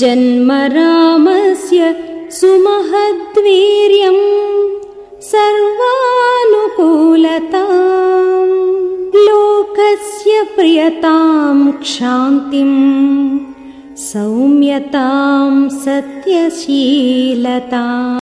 जन्म रामस्य सुमहद्वीर्यं सर्वानुकूलतां लोकस्य प्रियतां क्षान्तिं सौम्यतां सत्यशीलता।